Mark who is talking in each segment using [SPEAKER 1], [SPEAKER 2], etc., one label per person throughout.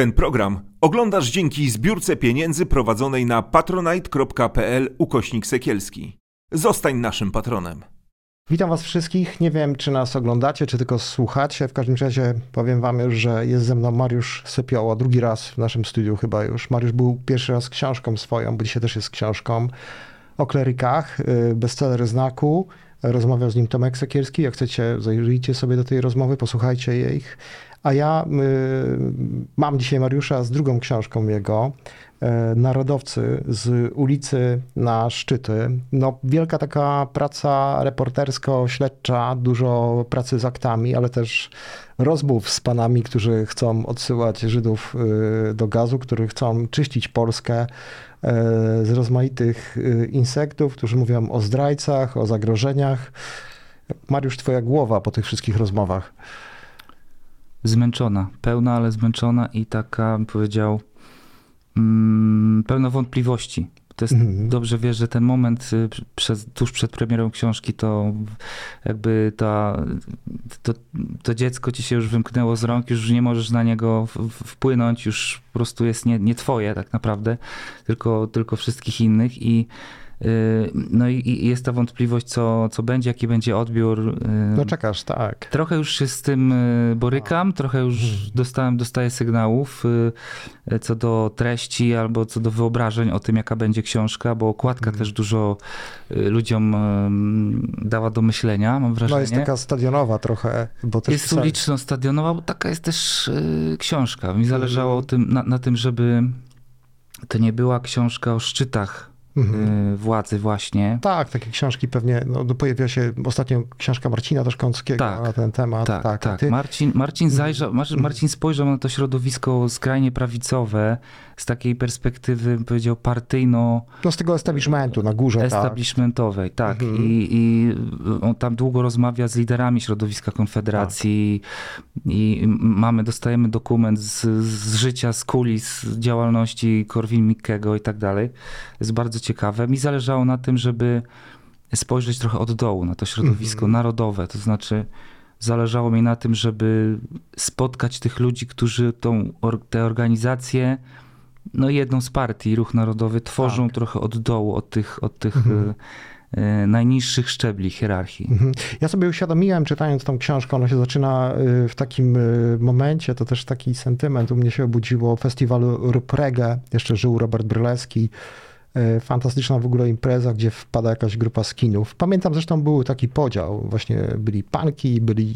[SPEAKER 1] Ten program oglądasz dzięki zbiórce pieniędzy prowadzonej na patronite.pl ukośnik sekielski. Zostań naszym patronem.
[SPEAKER 2] Witam Was wszystkich. Nie wiem, czy nas oglądacie, czy tylko słuchacie. W każdym razie powiem Wam już, że jest ze mną Mariusz Sypioło, drugi raz w naszym studiu chyba już. Mariusz był pierwszy raz książką swoją, bo dzisiaj też jest książką o klerykach, y, bestseller znaku. Rozmawiał z nim Tomek Sekielski. Jak chcecie, zajrzyjcie sobie do tej rozmowy, posłuchajcie jej. A ja y, mam dzisiaj Mariusza z drugą książką jego, y, Narodowcy z ulicy na szczyty. No, wielka taka praca reportersko-śledcza, dużo pracy z aktami, ale też rozmów z panami, którzy chcą odsyłać Żydów y, do gazu, którzy chcą czyścić Polskę z rozmaitych insektów, którzy mówią o zdrajcach, o zagrożeniach. Mariusz, twoja głowa po tych wszystkich rozmowach
[SPEAKER 3] zmęczona, pełna, ale zmęczona i taka, bym powiedział, mm, pełna wątpliwości. To jest, mhm. Dobrze wiesz, że ten moment y, przez, tuż przed premierą książki, to jakby ta, to, to dziecko ci się już wymknęło z rąk, już nie możesz na niego wpłynąć, już po prostu jest nie, nie twoje tak naprawdę, tylko, tylko wszystkich innych i no i jest ta wątpliwość, co, co będzie, jaki będzie odbiór. Y,
[SPEAKER 2] no czekasz, tak.
[SPEAKER 3] Trochę już się z tym y, borykam, trochę już mhm. dostałem, dostaję sygnałów co do treści albo co do wyobrażeń o tym, jaka będzie książka, bo okładka hmm. też dużo ludziom dała do myślenia, mam wrażenie.
[SPEAKER 2] No jest taka stadionowa trochę.
[SPEAKER 3] Bo też jest uliczno-stadionowa, bo taka jest też książka. Mi zależało hmm. tym, na, na tym, żeby to nie była książka o szczytach mhm. Y, władzy właśnie.
[SPEAKER 2] Tak, takie książki pewnie, no, pojawia się ostatnio książka Marcina Doszkąckiego tak, na ten temat.
[SPEAKER 3] Tak, tak. tak. Ty... Marcin, Marcin, mhm. zajrzał, mhm. Marcin spojrzał na to środowisko skrajnie prawicowe z takiej perspektywy, bym powiedział, partyjno...
[SPEAKER 2] No z tego establishmentu na górze,
[SPEAKER 3] tak. Establishmentowej, tak. tak. Mhm. I, I on tam długo rozmawia z liderami środowiska Konfederacji tak. i mamy, dostajemy dokument z, z życia, z kulis działalności Korwin-Mikkego i tak dalej. Jest bardzo ciekawe. Mi zależało na tym, żeby spojrzeć trochę od dołu na to środowisko mm -hmm. narodowe, to znaczy zależało mi na tym, żeby spotkać tych ludzi, którzy tą, te organizacje, no jedną z partii, Ruch Narodowy, tworzą tak. trochę od dołu, od tych, od tych mm -hmm. najniższych szczebli hierarchii. Mhm.
[SPEAKER 2] Ja sobie uświadomiłem, czytając tą książkę, ona się zaczyna y, w takim momencie, to też taki sentyment u mnie się obudziło, festiwalu Ruprege, jeszcze żył Robert Brylewski, fantastyczna w ogóle impreza, gdzie wpada jakaś grupa skinów. Pamiętam zresztą był taki podział, właśnie byli punki, byli,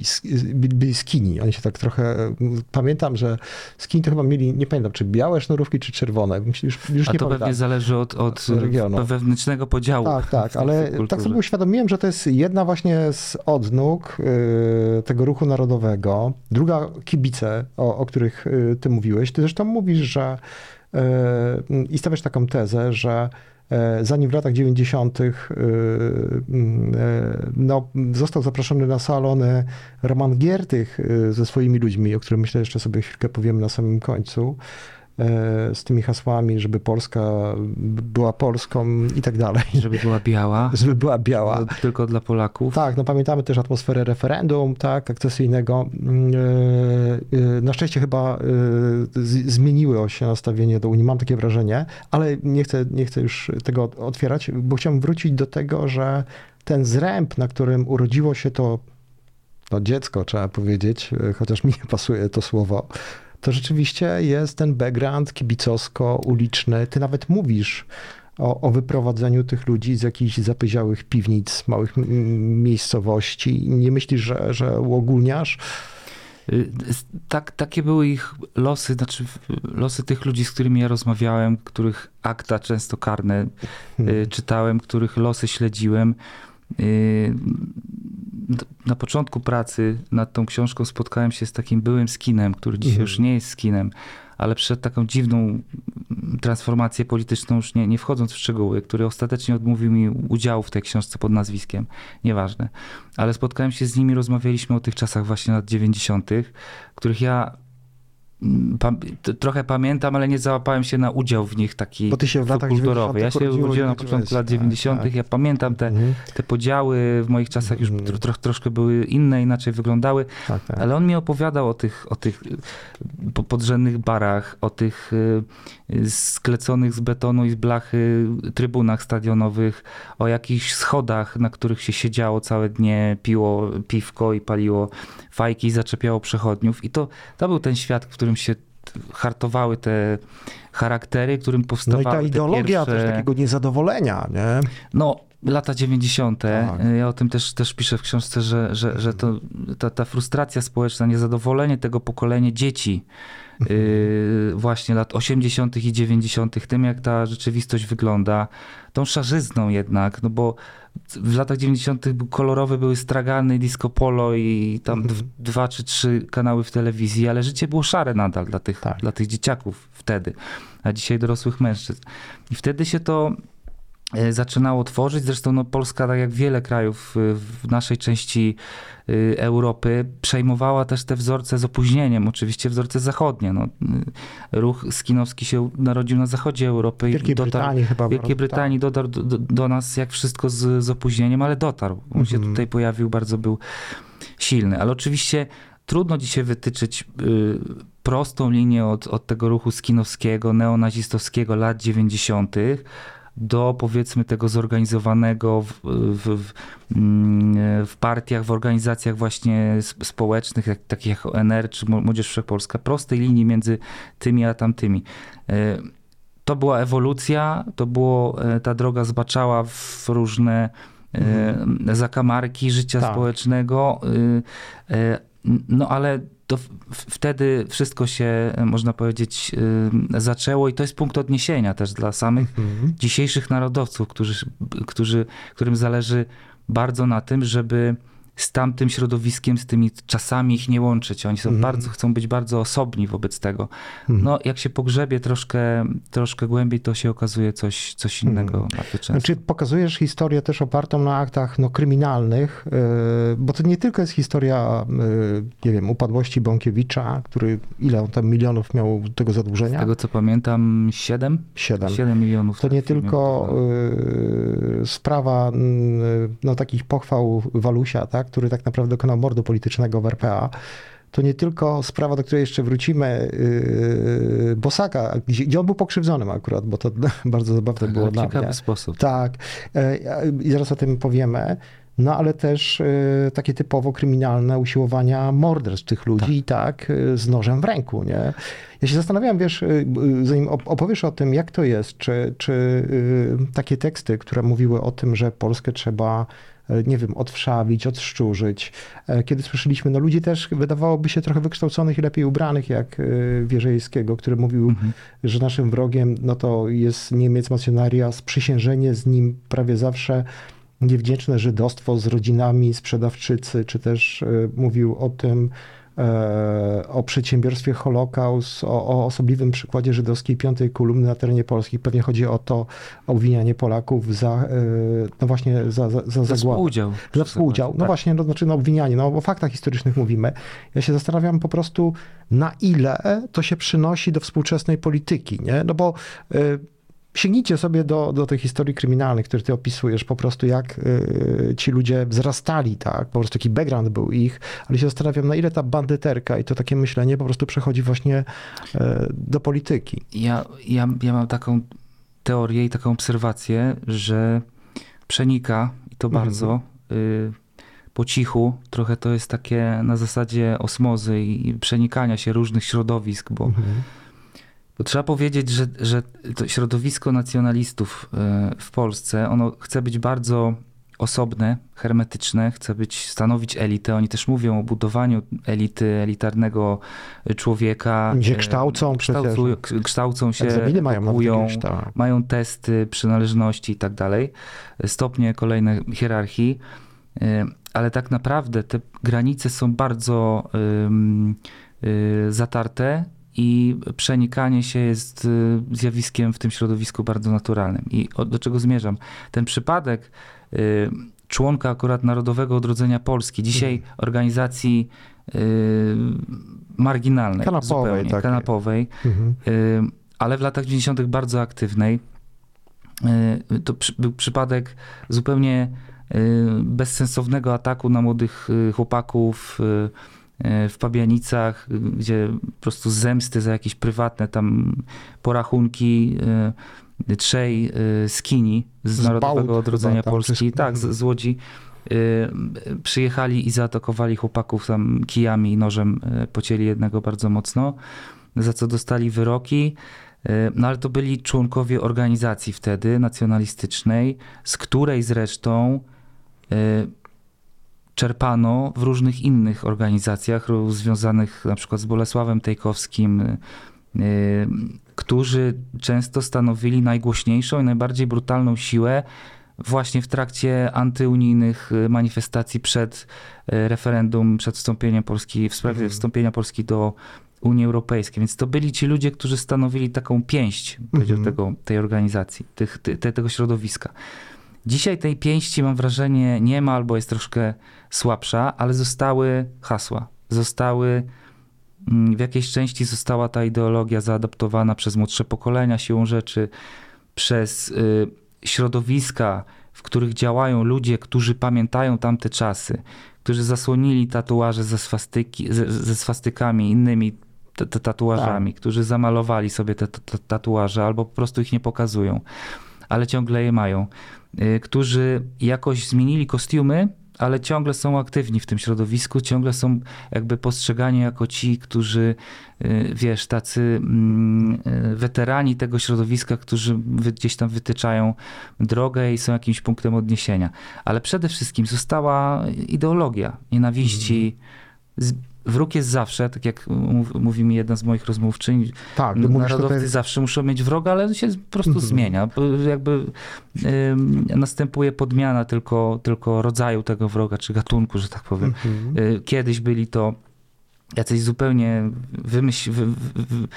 [SPEAKER 2] byli skini. Oni się tak trochę, pamiętam, że skin to chyba mieli, nie pamiętam, czy białe sznurówki, czy czerwone.
[SPEAKER 3] Już, już A to pamiętam. pewnie zależy od, od regionu. wewnętrznego podziału.
[SPEAKER 2] Tak, tak, ale tak sobie uświadomiłem, że to jest jedna właśnie z odnóg y, tego ruchu narodowego. Druga kibice, o, o których ty mówiłeś. Ty zresztą mówisz, że E, i stawiasz taką tezę, że e, zanim w latach 90. E, no, został zaproszony na salony Roman Giertych ze swoimi ludźmi, o którym myślę jeszcze sobie chwilkę powiemy na samym końcu. E, z tymi hasłami, żeby Polska była Polską i tak dalej.
[SPEAKER 3] Żeby była biała.
[SPEAKER 2] Żeby była biała.
[SPEAKER 3] Tylko dla Polaków.
[SPEAKER 2] Tak, no pamiętamy też atmosferę referendum, tak, akcesyjnego. Mm, e, e, na szczęście chyba zmieniło się nastawienie do Unii, mam takie wrażenie, ale nie chcę, nie chcę już tego otwierać, bo chciałbym wrócić do tego, że ten zręb, na którym urodziło się to no dziecko, trzeba powiedzieć, chociaż mi nie pasuje to słowo, to rzeczywiście jest ten background kibicowsko-uliczny. Ty nawet mówisz o, o wyprowadzeniu tych ludzi z jakichś zapyziałych piwnic, małych miejscowości. Nie myślisz, że, że uogólniasz?
[SPEAKER 3] Y, tak, takie były ich losy, znaczy losy tych ludzi, z którymi ja rozmawiałem, których akta często karne y, hmm. czytałem, których losy śledziłem. Na początku pracy nad tą książką spotkałem się z takim byłym skinem, który dzisiaj mhm. już nie jest skinem, ale przed taką dziwną transformację polityczną, już nie, nie wchodząc w szczegóły, który ostatecznie odmówił mi udziału w tej książce pod nazwiskiem. Nieważne. Ale spotkałem się z nimi, rozmawialiśmy o tych czasach właśnie lat 90., których ja pa, trochę pamiętam, ale nie załapałem się na udział w nich taki
[SPEAKER 2] Bo ty się w latach
[SPEAKER 3] kulturowy. Ja
[SPEAKER 2] 90.
[SPEAKER 3] się urodziłem na początku lat
[SPEAKER 2] tak,
[SPEAKER 3] 90.
[SPEAKER 2] tak.
[SPEAKER 3] Ja pamiętam te,
[SPEAKER 2] Mhm.
[SPEAKER 3] te podziały w moich czasach już
[SPEAKER 2] Mhm.
[SPEAKER 3] tro, tro, troszkę były inne, inaczej wyglądały,
[SPEAKER 2] Tak, tak.
[SPEAKER 3] ale on mi opowiadał o tych, o tych po- podrzędnych barach, o tych y, skleconych z betonu i z blachy trybunach stadionowych, o jakichś schodach, na których się siedziało całe dnie, piło piwko i paliło fajki i zaczepiało przechodniów. I to, to był ten świat, w którym się hartowały te charaktery, którym
[SPEAKER 2] No i
[SPEAKER 3] powstawały
[SPEAKER 2] ta ideologia
[SPEAKER 3] pierwsze...
[SPEAKER 2] też takiego niezadowolenia, nie?
[SPEAKER 3] No, lata 90.
[SPEAKER 2] Tak.
[SPEAKER 3] Ja o tym też, też piszę w książce, że, że, że to, ta, ta frustracja społeczna, niezadowolenie tego pokolenia dzieci, yy, właśnie lat 80. i 90., tym jak ta rzeczywistość wygląda, tą szarzyzną jednak, no bo w latach 90. był- kolorowe były stragany, disco polo i tam
[SPEAKER 2] Mhm.
[SPEAKER 3] dwa czy trzy kanały w telewizji, ale życie było szare nadal dla tych,
[SPEAKER 2] Tak.
[SPEAKER 3] dla tych dzieciaków wtedy, a dzisiaj dorosłych mężczyzn. I wtedy się to e, zaczynało tworzyć. Zresztą no, Polska, tak jak wiele krajów y, w naszej części y, Europy, przejmowała też te wzorce z opóźnieniem, oczywiście wzorce zachodnie. No, ruch skinowski się narodził na zachodzie Europy
[SPEAKER 2] Wielkiej
[SPEAKER 3] dotarł,
[SPEAKER 2] Brytanii chyba.
[SPEAKER 3] Wielkiej Brytanii dotarł do, do, do nas jak wszystko z, z opóźnieniem, ale dotarł. On się
[SPEAKER 2] Mhm.
[SPEAKER 3] tutaj pojawił, bardzo był silny. Ale oczywiście trudno dzisiaj wytyczyć y, prostą linię od, od tego ruchu skinowskiego, neonazistowskiego lat 90. do powiedzmy tego zorganizowanego w, w, w, mm, partiach, w organizacjach właśnie sp- społecznych, jak, takich jak ONR czy Młodzież Wszechpolska. Prostej linii między tymi a tamtymi. Y, to była ewolucja, to było, e, ta droga zbaczała w różne e, zakamarki życia
[SPEAKER 2] Tak.
[SPEAKER 3] społecznego, y, e, no ale to wtedy wszystko się, e, można powiedzieć, y, zaczęło i to jest punkt odniesienia też dla samych
[SPEAKER 2] Mhm.
[SPEAKER 3] dzisiejszych narodowców, którzy, którzy, którym zależy bardzo na tym, żeby z tamtym środowiskiem, z tymi czasami ich nie łączyć. Oni są
[SPEAKER 2] Mhm.
[SPEAKER 3] bardzo, chcą być bardzo osobni wobec tego.
[SPEAKER 2] Mhm.
[SPEAKER 3] No, jak się pogrzebie troszkę, troszkę głębiej, to się okazuje coś, coś innego
[SPEAKER 2] Mhm.
[SPEAKER 3] bardzo często.
[SPEAKER 2] Znaczy pokazujesz historię też opartą na aktach no, kryminalnych, yy, bo to nie tylko jest historia, yy, nie wiem, upadłości Bąkiewicza, który, ile on tam milionów miał tego
[SPEAKER 3] Z
[SPEAKER 2] zadłużenia?
[SPEAKER 3] tego co pamiętam, 7?
[SPEAKER 2] Siedem.
[SPEAKER 3] 7 milionów.
[SPEAKER 2] To nie
[SPEAKER 3] tak filmie
[SPEAKER 2] tylko y, sprawa y, no, takich pochwał Walusia, tak, który tak naprawdę dokonał mordu politycznego w RPA. To nie tylko sprawa, do której jeszcze wrócimy, y, Bosaka, gdzie, gdzie on był pokrzywdzonym akurat, bo to bardzo zabawne
[SPEAKER 3] Tak,
[SPEAKER 2] było dla
[SPEAKER 3] ciekawy
[SPEAKER 2] mnie.
[SPEAKER 3] sposób.
[SPEAKER 2] Tak, e, i zaraz o tym powiemy. No ale też e, takie typowo kryminalne usiłowania morderstw tych ludzi, tak, e, z nożem w ręku, nie? Ja się zastanawiam, wiesz, b- zanim op- opowiesz o tym, jak to jest, czy, czy takie teksty, które mówiły o tym, że Polskę trzeba nie wiem, odwszawić, odszczurzyć. E, Kiedy słyszeliśmy, no ludzi też wydawałoby się trochę wykształconych i lepiej ubranych, jak e, Wierzejskiego, który mówił,
[SPEAKER 3] Mhm.
[SPEAKER 2] że naszym wrogiem no to jest Niemiec Macjonaria, sprzysiężenie z nim prawie zawsze niewdzięczne żydostwo z rodzinami sprzedawczycy, czy też e, mówił o tym, e, o przedsiębiorstwie Holokaust, o, o osobliwym przykładzie żydowskiej piątej kolumny na terenie Polski. Pewnie chodzi o to, obwinianie Polaków za, e, no właśnie, za, za, za
[SPEAKER 3] Za współudział.
[SPEAKER 2] Za współudział. No
[SPEAKER 3] Tak.
[SPEAKER 2] właśnie, no, znaczy no, obwinianie, no o faktach historycznych mówimy. Ja się zastanawiam po prostu, na ile to się przynosi do współczesnej polityki, nie? No bo y, sięgnijcie sobie do, do tych historii kryminalnych, które ty opisujesz, po prostu jak y, ci ludzie wzrastali, tak? Po prostu taki background był ich, ale się zastanawiam, na ile ta bandyterka i to takie myślenie po prostu przechodzi właśnie y, do polityki.
[SPEAKER 3] Ja, ja, ja mam taką teorię i taką obserwację, że przenika i to
[SPEAKER 2] Mhm.
[SPEAKER 3] bardzo y, po cichu. Trochę to jest takie na zasadzie osmozy i i przenikania się różnych środowisk, bo,
[SPEAKER 2] Mhm.
[SPEAKER 3] Bo trzeba powiedzieć, że, że to środowisko nacjonalistów y, w Polsce, ono chce być bardzo osobne, hermetyczne, chce być, stanowić elitę. Oni też mówią o budowaniu elity, elitarnego człowieka.
[SPEAKER 2] Się
[SPEAKER 3] y,
[SPEAKER 2] kształcą
[SPEAKER 3] kształcują, k- kształcą się,
[SPEAKER 2] Egzaminy mają tak.
[SPEAKER 3] mają testy przynależności i tak dalej, stopnie kolejne hierarchii, y, ale tak naprawdę te granice są bardzo y, zatarte i przenikanie się jest y, zjawiskiem w tym środowisku bardzo naturalnym. I do czego zmierzam? Ten przypadek y, członka akurat Narodowego Odrodzenia Polski, dzisiaj
[SPEAKER 2] Mhm.
[SPEAKER 3] organizacji y, marginalnej,
[SPEAKER 2] Kanapowej
[SPEAKER 3] zupełnie,
[SPEAKER 2] takiej.
[SPEAKER 3] kanapowej,
[SPEAKER 2] Mhm.
[SPEAKER 3] ale w latach 90. bardzo aktywnej. To przy, był przypadek zupełnie bezsensownego ataku na młodych chłopaków w Pabianicach, gdzie po prostu zemsty za jakieś prywatne tam porachunki y, trzej y, skini z,
[SPEAKER 2] Z
[SPEAKER 3] Narodowego
[SPEAKER 2] Bałut
[SPEAKER 3] Odrodzenia
[SPEAKER 2] tam,
[SPEAKER 3] Polski, tak, z, z Łodzi, przyjechali i zaatakowali chłopaków tam kijami i nożem, pocięli jednego bardzo mocno, za co dostali wyroki. No ale to byli członkowie organizacji wtedy nacjonalistycznej, z której zresztą czerpano w różnych innych organizacjach związanych na przykład z Bolesławem Tejkowskim, y, y, którzy często stanowili najgłośniejszą i najbardziej brutalną siłę właśnie w trakcie antyunijnych y, manifestacji przed referendum, przed wstąpieniem Polski, w sprawie
[SPEAKER 2] Mhm.
[SPEAKER 3] wstąpienia Polski do Unii Europejskiej. Więc to byli ci ludzie, którzy stanowili taką pięść
[SPEAKER 2] Mhm.
[SPEAKER 3] tego, tej organizacji, tych, ty, te, tego środowiska. Dzisiaj tej pięści, mam wrażenie, nie ma albo jest troszkę słabsza, ale zostały hasła. Zostały, mm, w jakiejś części została ta ideologia zaadaptowana przez młodsze pokolenia siłą rzeczy, przez y, środowiska, w których działają ludzie, którzy pamiętają tamte czasy, którzy zasłonili tatuaże ze, swastyki, ze, ze swastykami, innymi tatuażami, którzy zamalowali sobie te, te tatuaże albo po prostu ich nie pokazują, ale ciągle je mają, y, którzy jakoś zmienili kostiumy, ale ciągle są aktywni w tym środowisku, ciągle są jakby postrzegani jako ci, którzy, y, wiesz, tacy mm, y, weterani tego środowiska, którzy gdzieś tam wytyczają drogę i są jakimś punktem odniesienia. Ale przede wszystkim została ideologia nienawiści. Z- Wróg jest zawsze, tak jak mów, mówi mi jedna z moich rozmówczyń,
[SPEAKER 2] Tak,
[SPEAKER 3] Narodowcy
[SPEAKER 2] tutaj...
[SPEAKER 3] zawsze muszą mieć wroga, ale się po prostu
[SPEAKER 2] Mhm.
[SPEAKER 3] zmienia. Jakby następuje podmiana tylko, tylko rodzaju tego wroga, czy gatunku, że tak powiem.
[SPEAKER 2] Mhm.
[SPEAKER 3] Y, Kiedyś byli to jacyś zupełnie wymyśl, wy, wy, wy,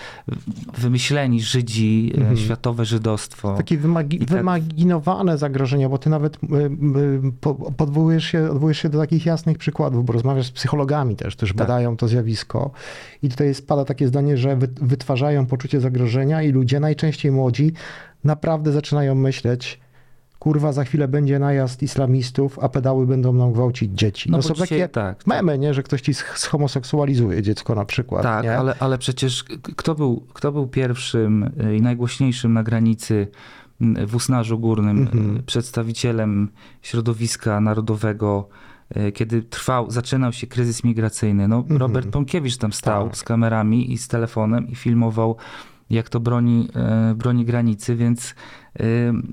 [SPEAKER 3] wymyśleni Żydzi, y,
[SPEAKER 2] Mhm.
[SPEAKER 3] światowe żydostwo.
[SPEAKER 2] Takie wymagi-
[SPEAKER 3] tak-
[SPEAKER 2] wymaginowane zagrożenia, bo ty nawet po- podwołujesz się, odwołujesz się do takich jasnych przykładów, bo rozmawiasz z psychologami też, którzy
[SPEAKER 3] Tak.
[SPEAKER 2] badają to zjawisko. I tutaj spada takie zdanie, że wy, wytwarzają poczucie zagrożenia i ludzie, najczęściej młodzi, naprawdę zaczynają myśleć, kurwa, za chwilę będzie najazd islamistów, a pedały będą nam gwałcić dzieci. No,
[SPEAKER 3] bo
[SPEAKER 2] są
[SPEAKER 3] dzisiaj-
[SPEAKER 2] takie
[SPEAKER 3] tak,
[SPEAKER 2] memy, nie? że ktoś ci zhomoseksualizuje dziecko na przykład.
[SPEAKER 3] Tak,
[SPEAKER 2] nie?
[SPEAKER 3] ale, ale przecież kto był, kto był pierwszym y, i najgłośniejszym na granicy w Usnarzu Górnym
[SPEAKER 2] Mhm.
[SPEAKER 3] y, przedstawicielem środowiska narodowego, y, kiedy trwał, zaczynał się kryzys migracyjny. No,
[SPEAKER 2] Mhm.
[SPEAKER 3] Robert Pąkiewicz tam stał
[SPEAKER 2] Tak.
[SPEAKER 3] z kamerami i z telefonem i filmował, jak to broni, y, broni granicy, więc y,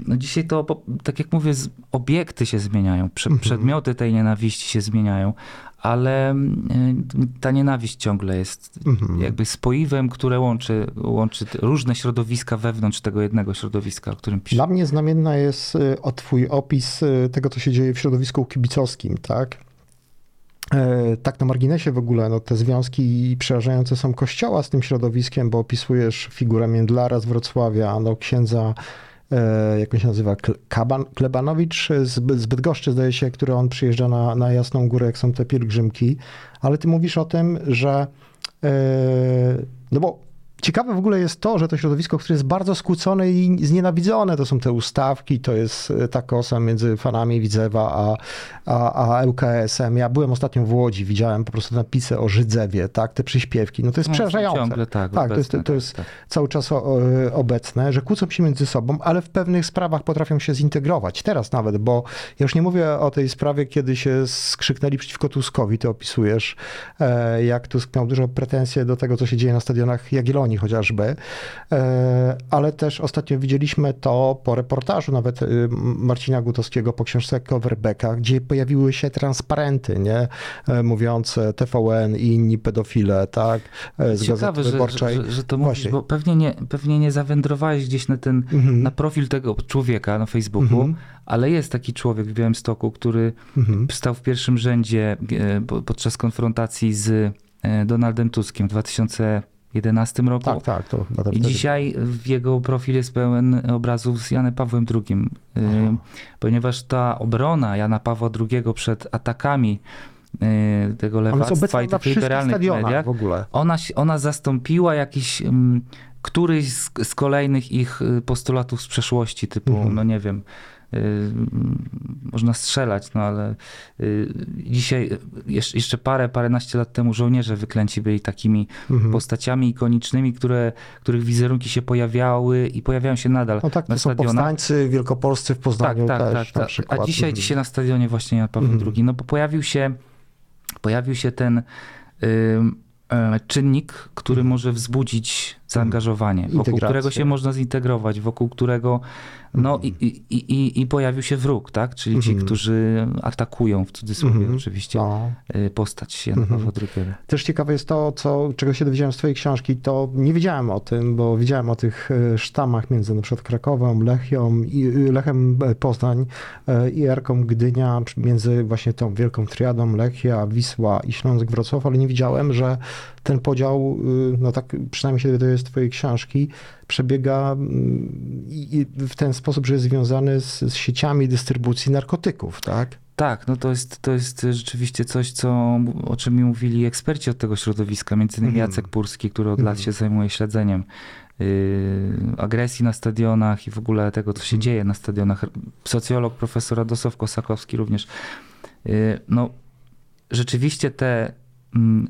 [SPEAKER 3] no dzisiaj to, tak jak mówię, obiekty się zmieniają,
[SPEAKER 2] Mhm.
[SPEAKER 3] przedmioty tej nienawiści się zmieniają, ale y, ta nienawiść ciągle jest
[SPEAKER 2] Mhm.
[SPEAKER 3] jakby spoiwem, które łączy, łączy różne środowiska wewnątrz tego jednego środowiska, o którym pisze.
[SPEAKER 2] Dla mnie znamienna jest o twój opis tego, co się dzieje w środowisku kibicowskim, tak? E, Tak na marginesie w ogóle, no te związki przerażające są kościoła z tym środowiskiem, bo opisujesz figurę Międlara z Wrocławia, no księdza, e, jak on się nazywa, Kaban, Klebanowicz z Bydgoszczy zdaje się, który on przyjeżdża na, na Jasną Górę, jak są te pielgrzymki, ale ty mówisz o tym, że e, no bo ciekawe w ogóle jest to, że to środowisko, które jest bardzo skłócone i znienawidzone, to są te ustawki, to jest e, ta kosa między fanami Widzewa a, a, a ŁKS-em. Ja byłem ostatnio w Łodzi, widziałem po prostu napisy o Żydzewie, tak, te przyśpiewki. No to jest
[SPEAKER 3] No,
[SPEAKER 2] przerażające.
[SPEAKER 3] Ciągle tak,
[SPEAKER 2] Tak, to jest,
[SPEAKER 3] obecne,
[SPEAKER 2] to jest
[SPEAKER 3] tak.
[SPEAKER 2] cały czas e, obecne, że kłócą się między sobą, ale w pewnych sprawach potrafią się zintegrować. Teraz nawet, bo ja już nie mówię o tej sprawie, kiedy się skrzyknęli przeciwko Tuskowi, ty opisujesz, e, jak Tusk miał dużo pretensje do tego, co się dzieje na stadionach Jagiellonii chociażby, e, ale też ostatnio widzieliśmy to po reportażu nawet e, Marcina Gutowskiego po książce Coverbecka, gdzie pojawiły się transparenty, nie, e, mówiące TVN i inni pedofile, tak, e, z
[SPEAKER 3] Ciekawe, że,
[SPEAKER 2] Wyborczej.
[SPEAKER 3] że, że to mówisz,
[SPEAKER 2] Właśnie.
[SPEAKER 3] bo pewnie nie, pewnie nie zawędrowałeś gdzieś na ten,
[SPEAKER 2] Mhm.
[SPEAKER 3] na profil tego człowieka na Facebooku,
[SPEAKER 2] Mhm.
[SPEAKER 3] ale jest taki człowiek w Białymstoku, który
[SPEAKER 2] Mhm.
[SPEAKER 3] stał w pierwszym rzędzie po- podczas konfrontacji z Donaldem Tuskiem w 2011 roku.
[SPEAKER 2] Tak, tak, to
[SPEAKER 3] I dzisiaj w jego profil jest pełen obrazów z Janem Pawłem II,
[SPEAKER 2] Aha.
[SPEAKER 3] ponieważ ta obrona Jana Pawła II przed atakami y, tego lewactwa i tych liberalnych mediach, ona, ona zastąpiła jakiś któryś z, z kolejnych ich y, postulatów z przeszłości, typu,
[SPEAKER 2] Mhm.
[SPEAKER 3] no nie wiem, można strzelać, no ale y, dzisiaj, y, jeszcze, parę, paręnaście lat temu żołnierze wyklęci byli takimi
[SPEAKER 2] Mhm.
[SPEAKER 3] postaciami ikonicznymi, które, których wizerunki się pojawiały i pojawiają się nadal
[SPEAKER 2] No tak,
[SPEAKER 3] na
[SPEAKER 2] to są
[SPEAKER 3] stadionach.
[SPEAKER 2] powstańcy wielkopolscy w
[SPEAKER 3] Tak,
[SPEAKER 2] Poznaniu
[SPEAKER 3] tak,
[SPEAKER 2] też
[SPEAKER 3] tak,
[SPEAKER 2] na
[SPEAKER 3] tak.
[SPEAKER 2] przykład.
[SPEAKER 3] A dzisiaj,
[SPEAKER 2] Mhm.
[SPEAKER 3] dzisiaj na stadionie właśnie Jan Paweł
[SPEAKER 2] Mhm.
[SPEAKER 3] II, no bo pojawił się, pojawił się ten ym, e, czynnik, który
[SPEAKER 2] Mhm.
[SPEAKER 3] może wzbudzić zaangażowanie, wokół
[SPEAKER 2] Integrację.
[SPEAKER 3] którego się można zintegrować, wokół którego no i, i, i, i pojawił się wróg, tak? Czyli ci,
[SPEAKER 2] Mhm.
[SPEAKER 3] którzy atakują w cudzysłowie
[SPEAKER 2] Mhm.
[SPEAKER 3] oczywiście
[SPEAKER 2] No.
[SPEAKER 3] y, postać Jana. Pawła II.
[SPEAKER 2] Też ciekawe jest to, co, czego się dowiedziałem z twojej książki, to nie wiedziałem o tym, bo wiedziałem o tych e, sztamach między na przykład Krakowem, Lechią, i- y, Lechem e, Poznań e, i Erką Gdynia, między właśnie tą wielką triadą Lechia, Wisła i Śląsk Wrocław, ale nie widziałem, że ten podział, y, no tak przynajmniej się dowiaduję z twojej książki, przebiega mm, w ten sposób, że jest związany z, z sieciami dystrybucji narkotyków, tak?
[SPEAKER 3] Tak, no to jest, to jest rzeczywiście coś, co, o czym mi mówili eksperci od tego środowiska, między innymi
[SPEAKER 2] Mhm.
[SPEAKER 3] Jacek Purski, który od
[SPEAKER 2] Mhm.
[SPEAKER 3] lat się zajmuje śledzeniem yy, agresji na stadionach i w ogóle tego, co się
[SPEAKER 2] Mhm.
[SPEAKER 3] dzieje na stadionach. Socjolog profesor Radosław Kosakowski również. Yy, no, rzeczywiście te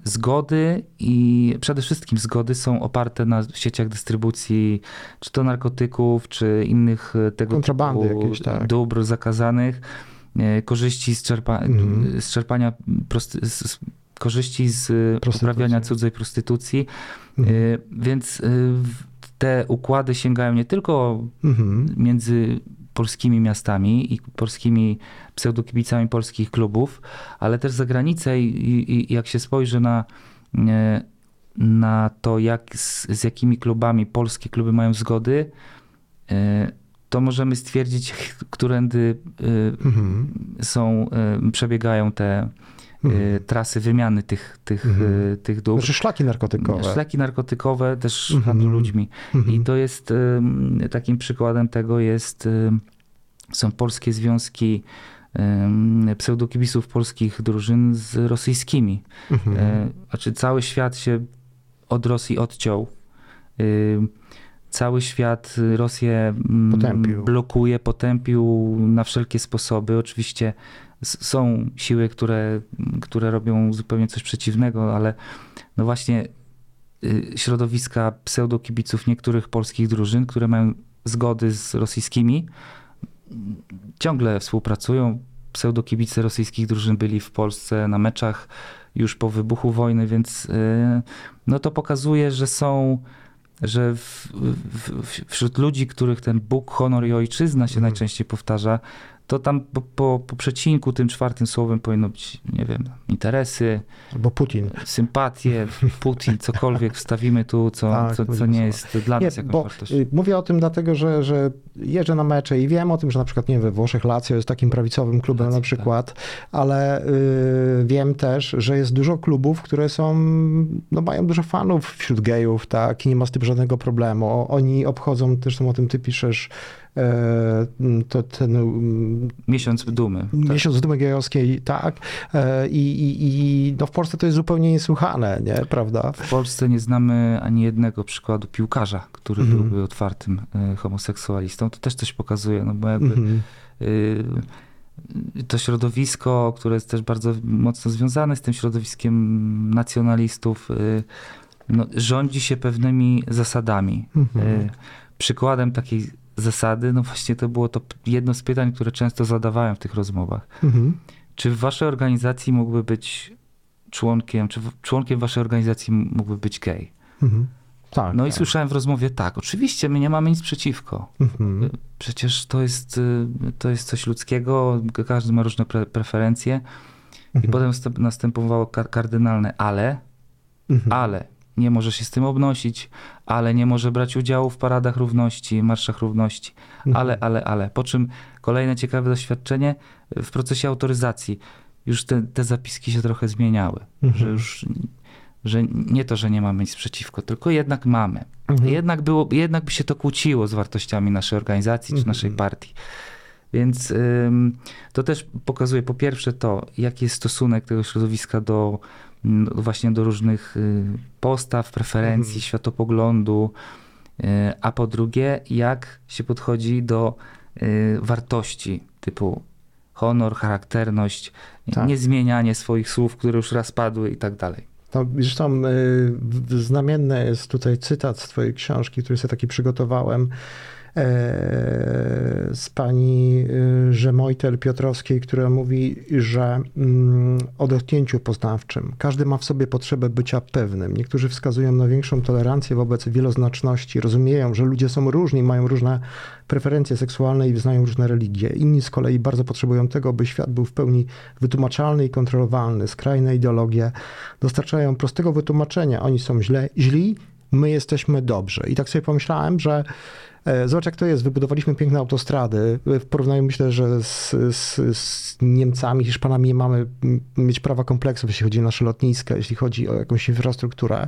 [SPEAKER 3] zgody i przede wszystkim zgody są oparte na sieciach dystrybucji, czy to narkotyków, czy innych e, tego
[SPEAKER 2] Kontrabandy
[SPEAKER 3] typu
[SPEAKER 2] jakieś, tak.
[SPEAKER 3] dóbr zakazanych, e, korzyści z, czerpa,
[SPEAKER 2] Mhm.
[SPEAKER 3] z czerpania prosty, z, korzyści z e, uprawiania cudzej prostytucji.
[SPEAKER 2] Mhm.
[SPEAKER 3] Więc te układy sięgają nie tylko
[SPEAKER 2] Mhm.
[SPEAKER 3] między polskimi miastami i polskimi pseudokibicami polskich klubów, ale też za granicę i, i, jak się spojrzy na, e, na to, jak, z, z jakimi klubami polskie kluby mają zgody, e, to możemy stwierdzić, którędy e,
[SPEAKER 2] Mhm.
[SPEAKER 3] są, przebiegają te
[SPEAKER 2] Mhm.
[SPEAKER 3] trasy wymiany tych, tych,
[SPEAKER 2] Mhm.
[SPEAKER 3] e, tych dóbr.
[SPEAKER 2] Znaczy szlaki narkotykowe.
[SPEAKER 3] Szlaki narkotykowe, też
[SPEAKER 2] Mhm.
[SPEAKER 3] handlu ludźmi.
[SPEAKER 2] Mhm.
[SPEAKER 3] I to jest takim przykładem tego jest, ym, są polskie związki ym, pseudokibiców polskich drużyn z rosyjskimi.
[SPEAKER 2] Mhm.
[SPEAKER 3] E, Znaczy cały świat się od Rosji odciął. Cały świat y, Rosję
[SPEAKER 2] Potępił.
[SPEAKER 3] blokuje, potępił na wszelkie sposoby. Oczywiście są siły, które, które robią zupełnie coś przeciwnego, ale no właśnie y, środowiska pseudokibiców niektórych polskich drużyn, które mają zgody z rosyjskimi, ciągle współpracują. Pseudokibice rosyjskich drużyn byli w Polsce na meczach już po wybuchu wojny, więc y, no to pokazuje, że są, że w, w, wśród ludzi, których ten Bóg, honor i ojczyzna się
[SPEAKER 2] Mhm.
[SPEAKER 3] najczęściej powtarza, to tam po, po, po przecinku tym czwartym słowem powinno być, nie wiem, interesy,
[SPEAKER 2] Albo Putin.
[SPEAKER 3] sympatie, Putin, cokolwiek wstawimy tu, co,
[SPEAKER 2] Tak,
[SPEAKER 3] co, co nie jest dla
[SPEAKER 2] Nie,
[SPEAKER 3] nas jakąś wartością.
[SPEAKER 2] y, mówię o tym dlatego, że, że jeżdżę na mecze i wiem o tym, że na przykład, nie wiem, we Włoszech Lazio jest takim prawicowym klubem
[SPEAKER 3] Lazio,
[SPEAKER 2] na przykład, ale y, wiem też, że jest dużo klubów, które są, no mają dużo fanów wśród gejów, tak, i nie ma z tym żadnego problemu. Oni obchodzą, zresztą o tym ty piszesz, to ten mm,
[SPEAKER 3] Miesiąc dumy. Tak.
[SPEAKER 2] miesiąc dumy gejowskiej, tak, e, i, i, i no w Polsce to jest zupełnie niesłychane, nie, prawda?
[SPEAKER 3] W Polsce nie znamy ani jednego przykładu piłkarza, który
[SPEAKER 2] Mhm.
[SPEAKER 3] byłby otwartym y, homoseksualistą. To też coś pokazuje, no bo jakby y, to środowisko, które jest też bardzo mocno związane z tym środowiskiem nacjonalistów, no, rządzi się pewnymi zasadami.
[SPEAKER 2] Mhm.
[SPEAKER 3] Przykładem takiej zasady, no właśnie to było to jedno z pytań, które często zadawałem w tych rozmowach.
[SPEAKER 2] Mhm.
[SPEAKER 3] Czy w waszej organizacji mógłby być członkiem, czy członkiem waszej organizacji mógłby być gej?
[SPEAKER 2] Mhm. Tak.
[SPEAKER 3] No i
[SPEAKER 2] tak.
[SPEAKER 3] słyszałem w rozmowie, tak, oczywiście my nie mamy nic przeciwko.
[SPEAKER 2] Mhm.
[SPEAKER 3] Przecież to jest, y, to jest coś ludzkiego, każdy ma różne pre preferencje. I
[SPEAKER 2] Mhm.
[SPEAKER 3] potem następ- następowało kar kardynalne ale,
[SPEAKER 2] Mhm.
[SPEAKER 3] ale nie może się z tym obnosić, ale nie może brać udziału w paradach równości, marszach równości,
[SPEAKER 2] Mhm.
[SPEAKER 3] ale, ale, ale. Po czym kolejne ciekawe doświadczenie w procesie autoryzacji. Już te, te zapiski się trochę zmieniały,
[SPEAKER 2] Mhm.
[SPEAKER 3] że już że nie to, że nie mamy nic przeciwko, tylko jednak mamy.
[SPEAKER 2] Mhm.
[SPEAKER 3] Jednak, było, jednak by się to kłóciło z wartościami naszej organizacji czy
[SPEAKER 2] Mhm.
[SPEAKER 3] naszej partii. Więc ym, to też pokazuje po pierwsze to, jaki jest stosunek tego środowiska do właśnie do różnych y, postaw, preferencji,
[SPEAKER 2] Mhm.
[SPEAKER 3] światopoglądu, y, a po drugie, jak się podchodzi do y, wartości typu honor, charakterność,
[SPEAKER 2] Tak.
[SPEAKER 3] niezmienianie swoich słów, które już raz padły i tak dalej.
[SPEAKER 2] To zresztą y, znamienny jest tutaj cytat z twojej książki, który sobie taki przygotowałem z pani y, Żemojtel Piotrowskiej, która mówi, że mm, o dotknięciu poznawczym każdy ma w sobie potrzebę bycia pewnym. Niektórzy wskazują na większą tolerancję wobec wieloznaczności, rozumieją, że ludzie są różni, mają różne preferencje seksualne i wyznają różne religie. Inni z kolei bardzo potrzebują tego, by świat był w pełni wytłumaczalny i kontrolowalny. Skrajne ideologie dostarczają prostego wytłumaczenia. Oni są źle, źli, my jesteśmy dobrzy. I tak sobie pomyślałem, że e, zobacz jak to jest, wybudowaliśmy piękne autostrady. W porównaniu myślę, że z, z, z Niemcami, Hiszpanami nie mamy mieć prawa kompleksów, jeśli chodzi o nasze lotniska, jeśli chodzi o jakąś infrastrukturę.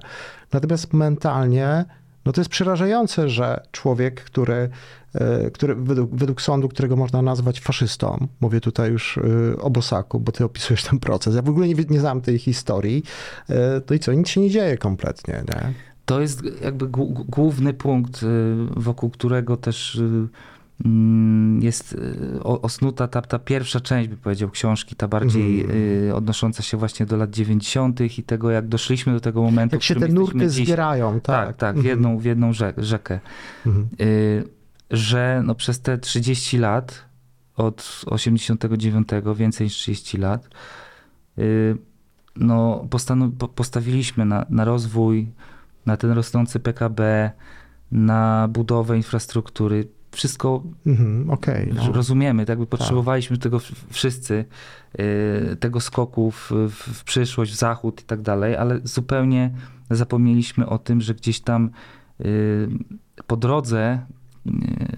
[SPEAKER 2] Natomiast mentalnie no to jest przerażające, że człowiek, który, e, który według, według sądu, którego można nazwać faszystą, mówię tutaj już e, o Bosaku, bo ty opisujesz ten proces, ja w ogóle nie, nie znam tej historii, e, to i co, nic się nie dzieje kompletnie, nie?
[SPEAKER 3] To jest jakby głó- głó- główny punkt, y, wokół którego też y, mm, jest y, osnuta ta, ta pierwsza część, by powiedział, książki, ta bardziej
[SPEAKER 2] Mhm.
[SPEAKER 3] odnosząca się właśnie do lat 90. i tego, jak doszliśmy do tego momentu.
[SPEAKER 2] Jak się te nurty
[SPEAKER 3] dziś.
[SPEAKER 2] zbierają, tak.
[SPEAKER 3] Tak, tak, w
[SPEAKER 2] Mhm.
[SPEAKER 3] jedną, w jedną rze- rzekę.
[SPEAKER 2] Mhm.
[SPEAKER 3] Że no przez te 30 lat, od 89, więcej niż 30 lat, no postawiliśmy na, na rozwój, na ten rosnący PKB, na budowę infrastruktury. Wszystko
[SPEAKER 2] Mhm, Okej. no.
[SPEAKER 3] rozumiemy, tak jakby potrzebowaliśmy tego w- wszyscy, y, tego skoku w, w, przyszłość, w zachód i tak dalej, ale zupełnie zapomnieliśmy o tym, że gdzieś tam y, po drodze, y,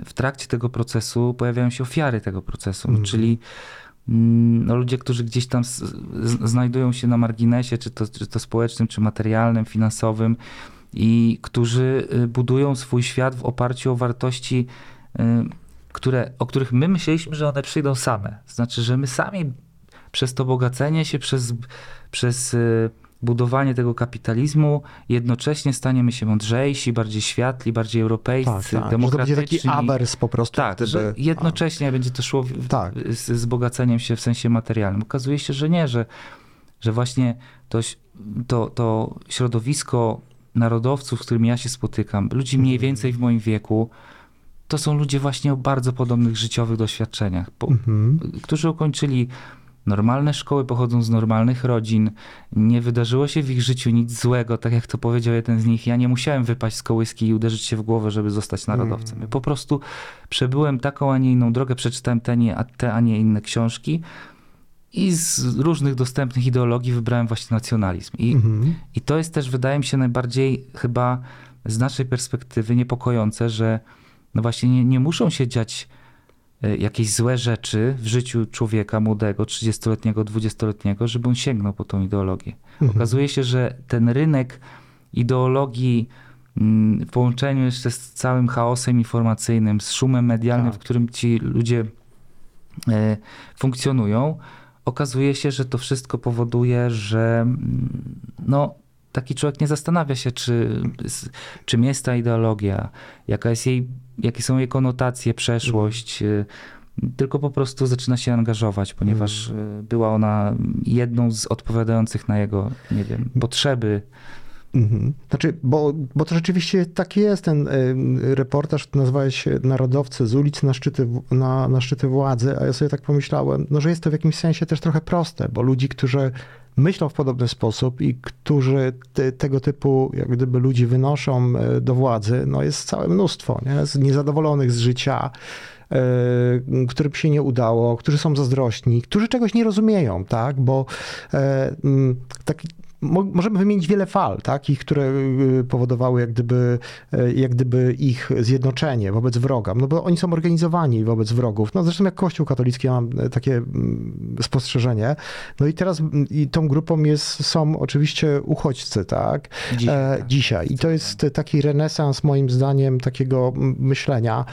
[SPEAKER 3] w trakcie tego procesu pojawiają się ofiary tego procesu,
[SPEAKER 2] Mhm.
[SPEAKER 3] czyli mm, no, ludzie, którzy gdzieś tam znajdują się na marginesie, czy to, czy to społecznym, czy materialnym, finansowym i którzy y, budują swój świat w oparciu o wartości, y, które, o których my myśleliśmy, że one przyjdą same. Znaczy, że my sami przez to bogacenie się, przez, przez y, budowanie tego kapitalizmu, jednocześnie staniemy się mądrzejsi, bardziej światli, bardziej europejscy,
[SPEAKER 2] Tak, tak. Że to będzie
[SPEAKER 3] demokratyczni.
[SPEAKER 2] taki awers po prostu.
[SPEAKER 3] Tak,
[SPEAKER 2] gdyby,
[SPEAKER 3] że jednocześnie będzie to szło w,
[SPEAKER 2] Tak.
[SPEAKER 3] z, z wzbogaceniem się w sensie materialnym. Okazuje się, że nie, że, że właśnie to, to, to środowisko narodowców, z którymi ja się spotykam, ludzi mniej więcej w moim wieku, to są ludzie właśnie o bardzo podobnych życiowych doświadczeniach, po,
[SPEAKER 2] Mhm.
[SPEAKER 3] którzy ukończyli normalne szkoły, pochodzą z normalnych rodzin, nie wydarzyło się w ich życiu nic złego, tak jak to powiedział jeden z nich. Ja nie musiałem wypaść z kołyski i uderzyć się w głowę, żeby zostać narodowcem. Ja po prostu przebyłem taką, a nie inną drogę, przeczytałem te, nie, a te, a nie inne książki i z różnych dostępnych ideologii wybrałem właśnie nacjonalizm. I,
[SPEAKER 2] Mhm.
[SPEAKER 3] i to jest też, wydaje mi się, najbardziej chyba z naszej perspektywy niepokojące, że no właśnie nie, nie muszą się dziać e, jakieś złe rzeczy w życiu człowieka młodego, 30-letniego, 20-letniego, żeby on sięgnął po tą ideologię.
[SPEAKER 2] Mhm.
[SPEAKER 3] Okazuje się, że ten rynek ideologii mm, w połączeniu jeszcze z całym chaosem informacyjnym, z szumem medialnym,
[SPEAKER 2] Tak.
[SPEAKER 3] w którym ci ludzie e, funkcjonują, okazuje się, że to wszystko powoduje, że mm, no, taki człowiek nie zastanawia się, czy, czym jest ta ideologia, jaka jest jej, jakie są jej konotacje, przeszłość, y, tylko po prostu zaczyna się angażować, ponieważ y, była ona jedną z odpowiadających na jego, nie wiem, potrzeby.
[SPEAKER 2] Mhm. Znaczy, bo, bo to rzeczywiście tak jest. Ten reportaż nazywałeś się Narodowcy z ulic na szczyty, na, na szczyty władzy, a ja sobie tak pomyślałem, no, że jest to w jakimś sensie też trochę proste, bo ludzi, którzy myślą w podobny sposób i którzy te, tego typu jak gdyby ludzi wynoszą y, do władzy, no jest całe mnóstwo, nie? Z niezadowolonych z życia, y, którym się nie udało, którzy są zazdrośni, którzy czegoś nie rozumieją, tak? Bo e, mm, taki mo, możemy wymienić wiele fal, takich, które y, powodowały jak gdyby, y, jak gdyby ich zjednoczenie wobec wroga, no bo oni są organizowani wobec wrogów. No zresztą jak Kościół katolicki, ja mam takie mm, spostrzeżenie. No i teraz mm, i tą grupą jest, są oczywiście uchodźcy, tak?
[SPEAKER 3] Dzisiaj,
[SPEAKER 2] E,
[SPEAKER 3] tak.
[SPEAKER 2] dzisiaj. I to jest taki renesans moim zdaniem takiego mm, myślenia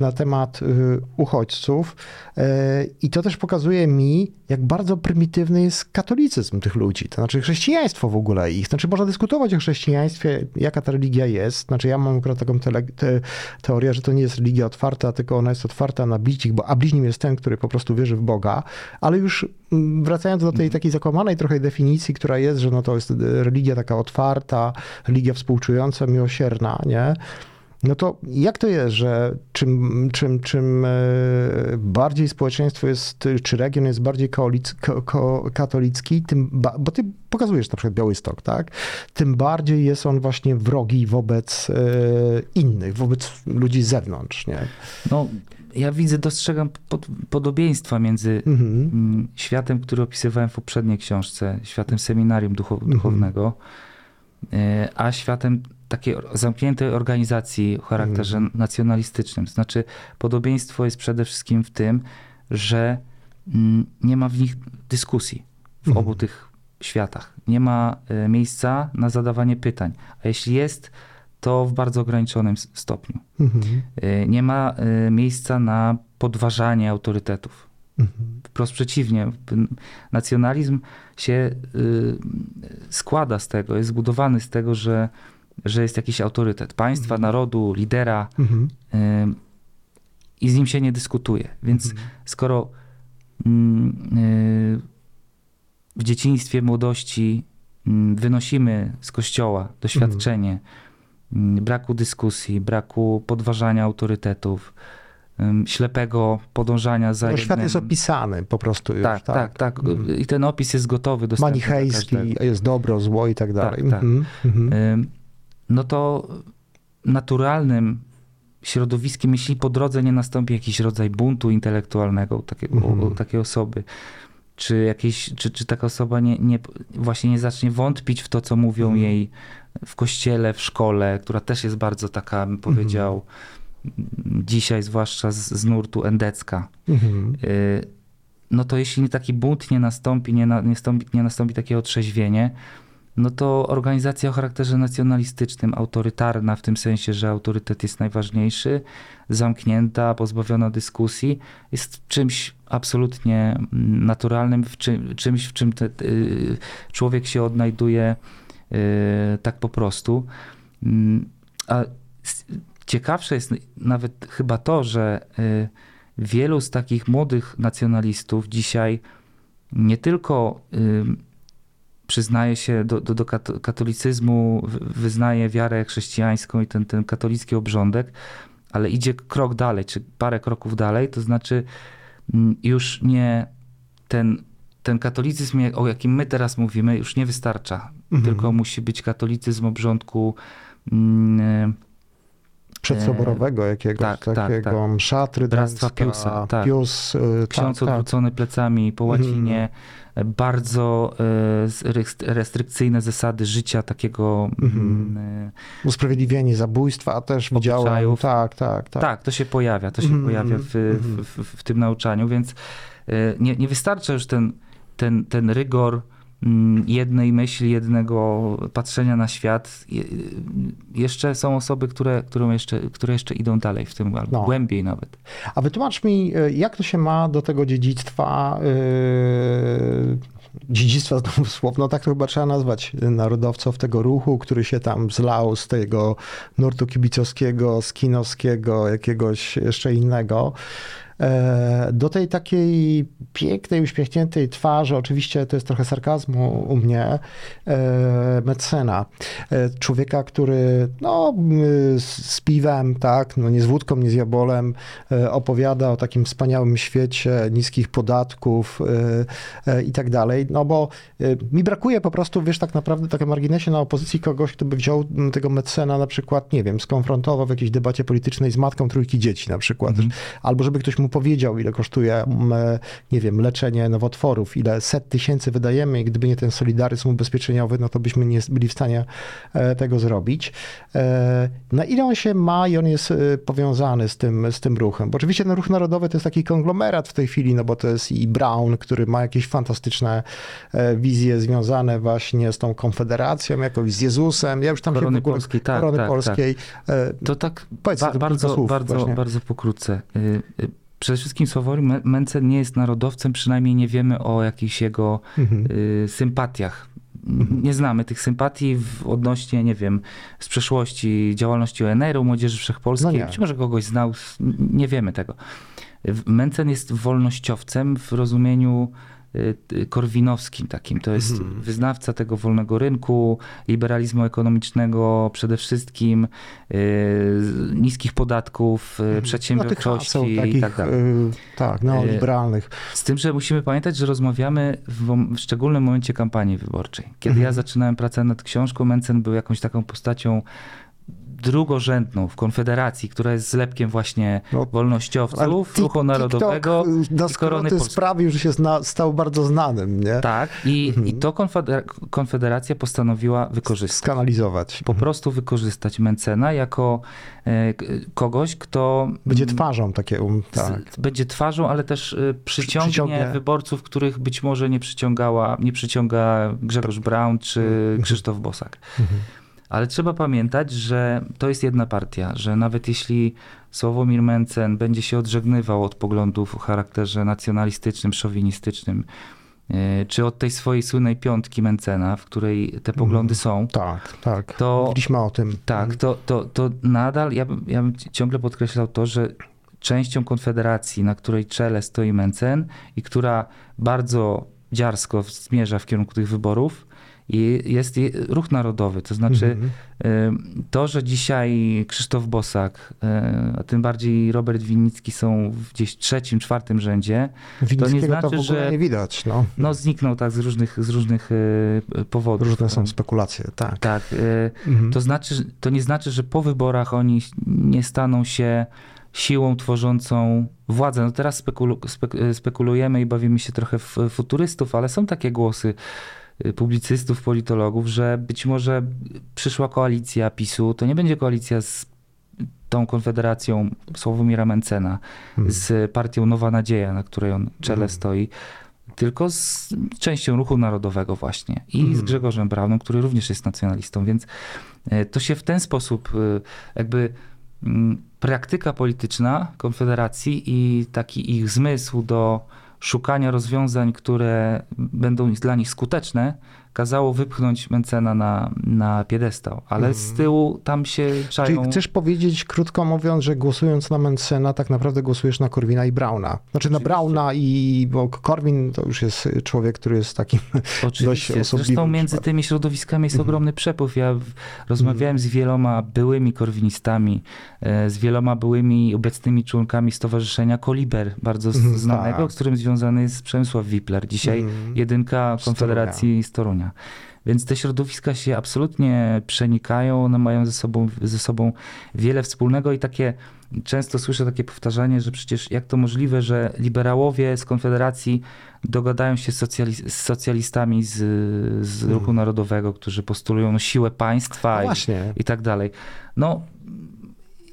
[SPEAKER 2] na temat y, uchodźców. E, I to też pokazuje mi, jak bardzo prymitywny jest katolicyzm tych ludzi, to znaczy chrześcijaństwo w ogóle ich. Znaczy można dyskutować o chrześcijaństwie, jaka ta religia jest. Znaczy ja mam akurat taką tele, te, teorię, że to nie jest religia otwarta, tylko ona jest otwarta na bliźnich, bo, a bliźnim jest ten, który po prostu wierzy w Boga. Ale już mm, wracając do tej takiej zakłamanej trochę definicji, która jest, że no to jest religia taka otwarta, religia współczująca, miłosierna, nie? No to jak to jest, że czym, czym, czym e, bardziej społeczeństwo jest, czy region jest bardziej kaolic, ko, ko, katolicki, tym, ba, bo ty pokazujesz na przykład Białystok, tak? Tym bardziej jest on właśnie wrogi wobec e, innych, wobec ludzi z zewnątrz, nie?
[SPEAKER 3] No, ja widzę, dostrzegam pod, podobieństwa między
[SPEAKER 2] Mhm.
[SPEAKER 3] mm, światem, który opisywałem w poprzedniej książce, światem seminarium duchow, duchownego, e, a światem takiej zamkniętej organizacji o charakterze nacjonalistycznym. Znaczy, podobieństwo jest przede wszystkim w tym, że mm, nie ma w nich dyskusji w
[SPEAKER 2] Mhm.
[SPEAKER 3] obu tych światach. Nie ma e, miejsca na zadawanie pytań, a jeśli jest, to w bardzo ograniczonym stopniu. E, Nie ma e, miejsca na podważanie autorytetów.
[SPEAKER 2] Mhm.
[SPEAKER 3] Wprost przeciwnie, nacjonalizm się y, składa z tego, jest zbudowany z tego, że, że jest jakiś autorytet państwa, narodu, lidera
[SPEAKER 2] Mhm.
[SPEAKER 3] y, i z nim się nie dyskutuje. Więc skoro mm, y, w dzieciństwie, młodości mm, wynosimy z kościoła doświadczenie mm, braku dyskusji, braku podważania autorytetów, ślepego podążania za
[SPEAKER 2] No,
[SPEAKER 3] jednym...
[SPEAKER 2] świat jest opisany po prostu już,
[SPEAKER 3] Tak, tak, tak. I ten opis jest gotowy, dla
[SPEAKER 2] Manichejski, jest dobro, zło i tak dalej.
[SPEAKER 3] tak.
[SPEAKER 2] Mhm. Mhm.
[SPEAKER 3] No to naturalnym środowiskiem, jeśli po drodze nie nastąpi jakiś rodzaj buntu intelektualnego u takiej,
[SPEAKER 2] Mhm.
[SPEAKER 3] u, u takiej osoby, czy, jakieś, czy, czy taka osoba nie, nie, właśnie nie zacznie wątpić w to, co mówią
[SPEAKER 2] Mhm.
[SPEAKER 3] jej w kościele, w szkole, która też jest bardzo taka, bym powiedział, dzisiaj zwłaszcza z, z nurtu endecka.
[SPEAKER 2] Mhm.
[SPEAKER 3] Y, no to jeśli taki bunt nie nastąpi, nie, na, nie, nastąpi, nie nastąpi takie otrzeźwienie, no to organizacja o charakterze nacjonalistycznym, autorytarna w tym sensie, że autorytet jest najważniejszy, zamknięta, pozbawiona dyskusji, jest czymś absolutnie naturalnym, w czym, czymś, w czym te, y, człowiek się odnajduje y, tak po prostu. Mm, A ciekawsze jest nawet chyba to, że y, wielu z takich młodych nacjonalistów dzisiaj nie tylko przyznaje się do, do, do kato- katolicyzmu, wy- wyznaje wiarę chrześcijańską i ten, ten katolicki obrządek, ale idzie krok dalej, czy parę kroków dalej, to znaczy mm, już nie ten, ten katolicyzm, o jakim my teraz mówimy, już nie wystarcza.
[SPEAKER 2] Mhm.
[SPEAKER 3] Tylko musi być katolicyzm obrządku mm,
[SPEAKER 2] Przedsoborowego jakiegoś
[SPEAKER 3] tak, tak,
[SPEAKER 2] takiego,
[SPEAKER 3] tak.
[SPEAKER 2] msza trydencka,
[SPEAKER 3] Bractwa Piusa, tak.
[SPEAKER 2] Pius, y,
[SPEAKER 3] ksiądz
[SPEAKER 2] tak, tak.
[SPEAKER 3] odwrócony plecami po łacinie, bardzo e, restrykcyjne zasady życia takiego.
[SPEAKER 2] Mhm.
[SPEAKER 3] mm,
[SPEAKER 2] Usprawiedliwienie zabójstwa a też widziałem.
[SPEAKER 3] Obyczajów.
[SPEAKER 2] Tak, tak, tak.
[SPEAKER 3] Tak, to się pojawia, to się
[SPEAKER 2] Mhm,
[SPEAKER 3] pojawia w,
[SPEAKER 2] mhm.
[SPEAKER 3] w, w, w tym nauczaniu, więc e, nie, nie wystarcza już ten, ten, ten rygor mm, jednej myśli, jednego patrzenia na świat. Je- Jeszcze są osoby, które, jeszcze, które jeszcze idą dalej w tym, albo
[SPEAKER 2] No.
[SPEAKER 3] głębiej nawet.
[SPEAKER 2] A wytłumacz mi, y, jak to się ma do tego dziedzictwa, yy, dziedzictwa znowu słowno, tak to chyba trzeba nazwać, narodowców tego ruchu, który się tam zlał z tego nurtu kibicowskiego, skinowskiego, jakiegoś jeszcze innego. E, Do tej takiej pięknej, uśmiechniętej twarzy, oczywiście to jest trochę sarkazmu u mnie, e, mecena. E, Człowieka, który no, y, z piwem, tak, no nie z wódką, nie z jabolem, opowiada o takim wspaniałym świecie, niskich podatków i tak dalej, no bo mi brakuje po prostu, wiesz, tak naprawdę takie marginesie na opozycji kogoś, kto by wziął m, tego mecena na przykład, nie wiem, skonfrontował w jakiejś debacie politycznej z matką trójki dzieci na przykład, albo żeby ktoś mu mu powiedział, ile kosztuje, m, nie wiem, leczenie nowotworów, ile set tysięcy wydajemy i gdyby nie ten solidaryzm ubezpieczeniowy, no to byśmy nie byli w stanie e, tego zrobić. E, Na ile on się ma i on jest e, powiązany z tym, z tym ruchem? Bo oczywiście ten ruch narodowy to jest taki konglomerat w tej chwili, no bo to jest i Brown, który ma jakieś fantastyczne e, wizje związane właśnie z tą konfederacją, jakoś z Jezusem. Ja już tam
[SPEAKER 3] Korony
[SPEAKER 2] się ogóle,
[SPEAKER 3] Polskiej, tak,
[SPEAKER 2] Korony
[SPEAKER 3] tak,
[SPEAKER 2] Polskiej. E,
[SPEAKER 3] To tak
[SPEAKER 2] Powiedz
[SPEAKER 3] ba- bardzo,
[SPEAKER 2] słów
[SPEAKER 3] bardzo,
[SPEAKER 2] właśnie.
[SPEAKER 3] bardzo pokrótce. Przede wszystkim Sławomir Mencen nie jest narodowcem, przynajmniej nie wiemy o jakichś jego
[SPEAKER 2] Mhm.
[SPEAKER 3] y, sympatiach. Nie znamy tych sympatii w odnośnie, nie wiem, z przeszłości działalności ONR-u, Młodzieży Wszechpolskiej.
[SPEAKER 2] No.
[SPEAKER 3] Być może kogoś znał, nie wiemy tego. Mencen jest wolnościowcem w rozumieniu korwinowskim takim. To jest
[SPEAKER 2] Mhm.
[SPEAKER 3] wyznawca tego wolnego rynku, liberalizmu ekonomicznego przede wszystkim, y, niskich podatków, y,
[SPEAKER 2] No, tych
[SPEAKER 3] przedsiębiorczości i
[SPEAKER 2] takich,
[SPEAKER 3] tak dalej.
[SPEAKER 2] y, tak, neoliberalnych.
[SPEAKER 3] Z tym, że musimy pamiętać, że rozmawiamy w, w szczególnym momencie kampanii wyborczej. Kiedy
[SPEAKER 2] Mhm.
[SPEAKER 3] ja zaczynałem pracę nad książką, Mencen był jakąś taką postacią drugorzędną w Konfederacji, która jest zlepkiem właśnie
[SPEAKER 2] No,
[SPEAKER 3] wolnościowców, ruchu
[SPEAKER 2] TikTok,
[SPEAKER 3] narodowego
[SPEAKER 2] na
[SPEAKER 3] i korony polskiej.
[SPEAKER 2] sprawił, że się zna, stał bardzo znanym, nie?
[SPEAKER 3] Tak, i,
[SPEAKER 2] Mhm.
[SPEAKER 3] i to konfeder- Konfederacja postanowiła wykorzystać.
[SPEAKER 2] Skanalizować.
[SPEAKER 3] Po prostu wykorzystać Mencena jako e, kogoś, kto
[SPEAKER 2] Będzie twarzą takie, um, tak.
[SPEAKER 3] z- będzie twarzą, ale też y, przyciągnie,
[SPEAKER 2] przyciągnie-
[SPEAKER 3] wyborców, których być może nie przyciągała, nie przyciąga Grzegorz Braun czy
[SPEAKER 2] Mhm.
[SPEAKER 3] Krzysztof Bosak. Ale trzeba pamiętać, że to jest jedna partia, że nawet jeśli Sławomir Mencen będzie się odżegnywał od poglądów o charakterze nacjonalistycznym, szowinistycznym, y, czy od tej swojej słynnej piątki Mencena, w której te poglądy są,
[SPEAKER 2] Tak, tak.
[SPEAKER 3] To-
[SPEAKER 2] Mówiliśmy o tym.
[SPEAKER 3] tak, to, to, to nadal ja bym, ja bym ciągle podkreślał to, że częścią Konfederacji, na której czele stoi Mencen i która bardzo dziarsko zmierza w kierunku tych wyborów, i jest je- ruch narodowy. To znaczy
[SPEAKER 2] Mhm.
[SPEAKER 3] y, to, że dzisiaj Krzysztof Bosak, y, a tym bardziej Robert Winnicki są w gdzieś trzecim, czwartym rzędzie,
[SPEAKER 2] to,
[SPEAKER 3] znaczy,
[SPEAKER 2] w ogóle
[SPEAKER 3] że-
[SPEAKER 2] nie widać. No.
[SPEAKER 3] no zniknął tak z różnych, z różnych y, powodów.
[SPEAKER 2] Różne są spekulacje, tak.
[SPEAKER 3] Tak.
[SPEAKER 2] Mhm.
[SPEAKER 3] to, znaczy, to nie znaczy, że po wyborach oni nie staną się siłą tworzącą władzę. No teraz spekulu, spek, spekulujemy i bawimy się trochę w futurystów, ale są takie głosy publicystów, politologów, że być może przyszła koalicja PiSu to nie będzie koalicja z tą konfederacją Sławomira Mencena,
[SPEAKER 2] Mhm.
[SPEAKER 3] z partią Nowa Nadzieja, na której on czele
[SPEAKER 2] Mhm.
[SPEAKER 3] stoi, tylko z częścią ruchu narodowego właśnie i z
[SPEAKER 2] Mhm.
[SPEAKER 3] Grzegorzem Braunem, który również jest nacjonalistą, więc e, to się w ten sposób e, jakby mm, praktyka polityczna Konfederacji i taki ich zmysł do szukania rozwiązań, które będą dla nich skuteczne, kazało wypchnąć Mencena na, na piedestał, ale z tyłu tam się czają...
[SPEAKER 2] Czyli chcesz powiedzieć, krótko mówiąc, że głosując na Mencena, tak naprawdę głosujesz na Korwina i Brauna. Znaczy na. Brauna i, bo Korwin to już jest człowiek, który jest takim dość
[SPEAKER 3] Oczywiście.
[SPEAKER 2] osobliwym
[SPEAKER 3] Zresztą między tymi środowiskami jest
[SPEAKER 2] Mhm.
[SPEAKER 3] ogromny przepływ. Ja rozmawiałem z wieloma byłymi korwinistami, e, z wieloma byłymi obecnymi członkami Stowarzyszenia Koliber, bardzo
[SPEAKER 2] Mhm,
[SPEAKER 3] znanego,
[SPEAKER 2] tak.
[SPEAKER 3] z którym związany jest Przemysław Wipler, dzisiaj
[SPEAKER 2] Mhm.
[SPEAKER 3] jedynka Konfederacji z Więc te środowiska się absolutnie przenikają, one mają ze sobą, ze sobą wiele wspólnego i takie, często słyszę takie powtarzanie, że przecież jak to możliwe, że liberałowie z Konfederacji dogadają się z, z socjalistami z, z
[SPEAKER 2] Mhm.
[SPEAKER 3] ruchu narodowego, którzy postulują no, siłę państwa
[SPEAKER 2] No
[SPEAKER 3] i, i tak dalej. No,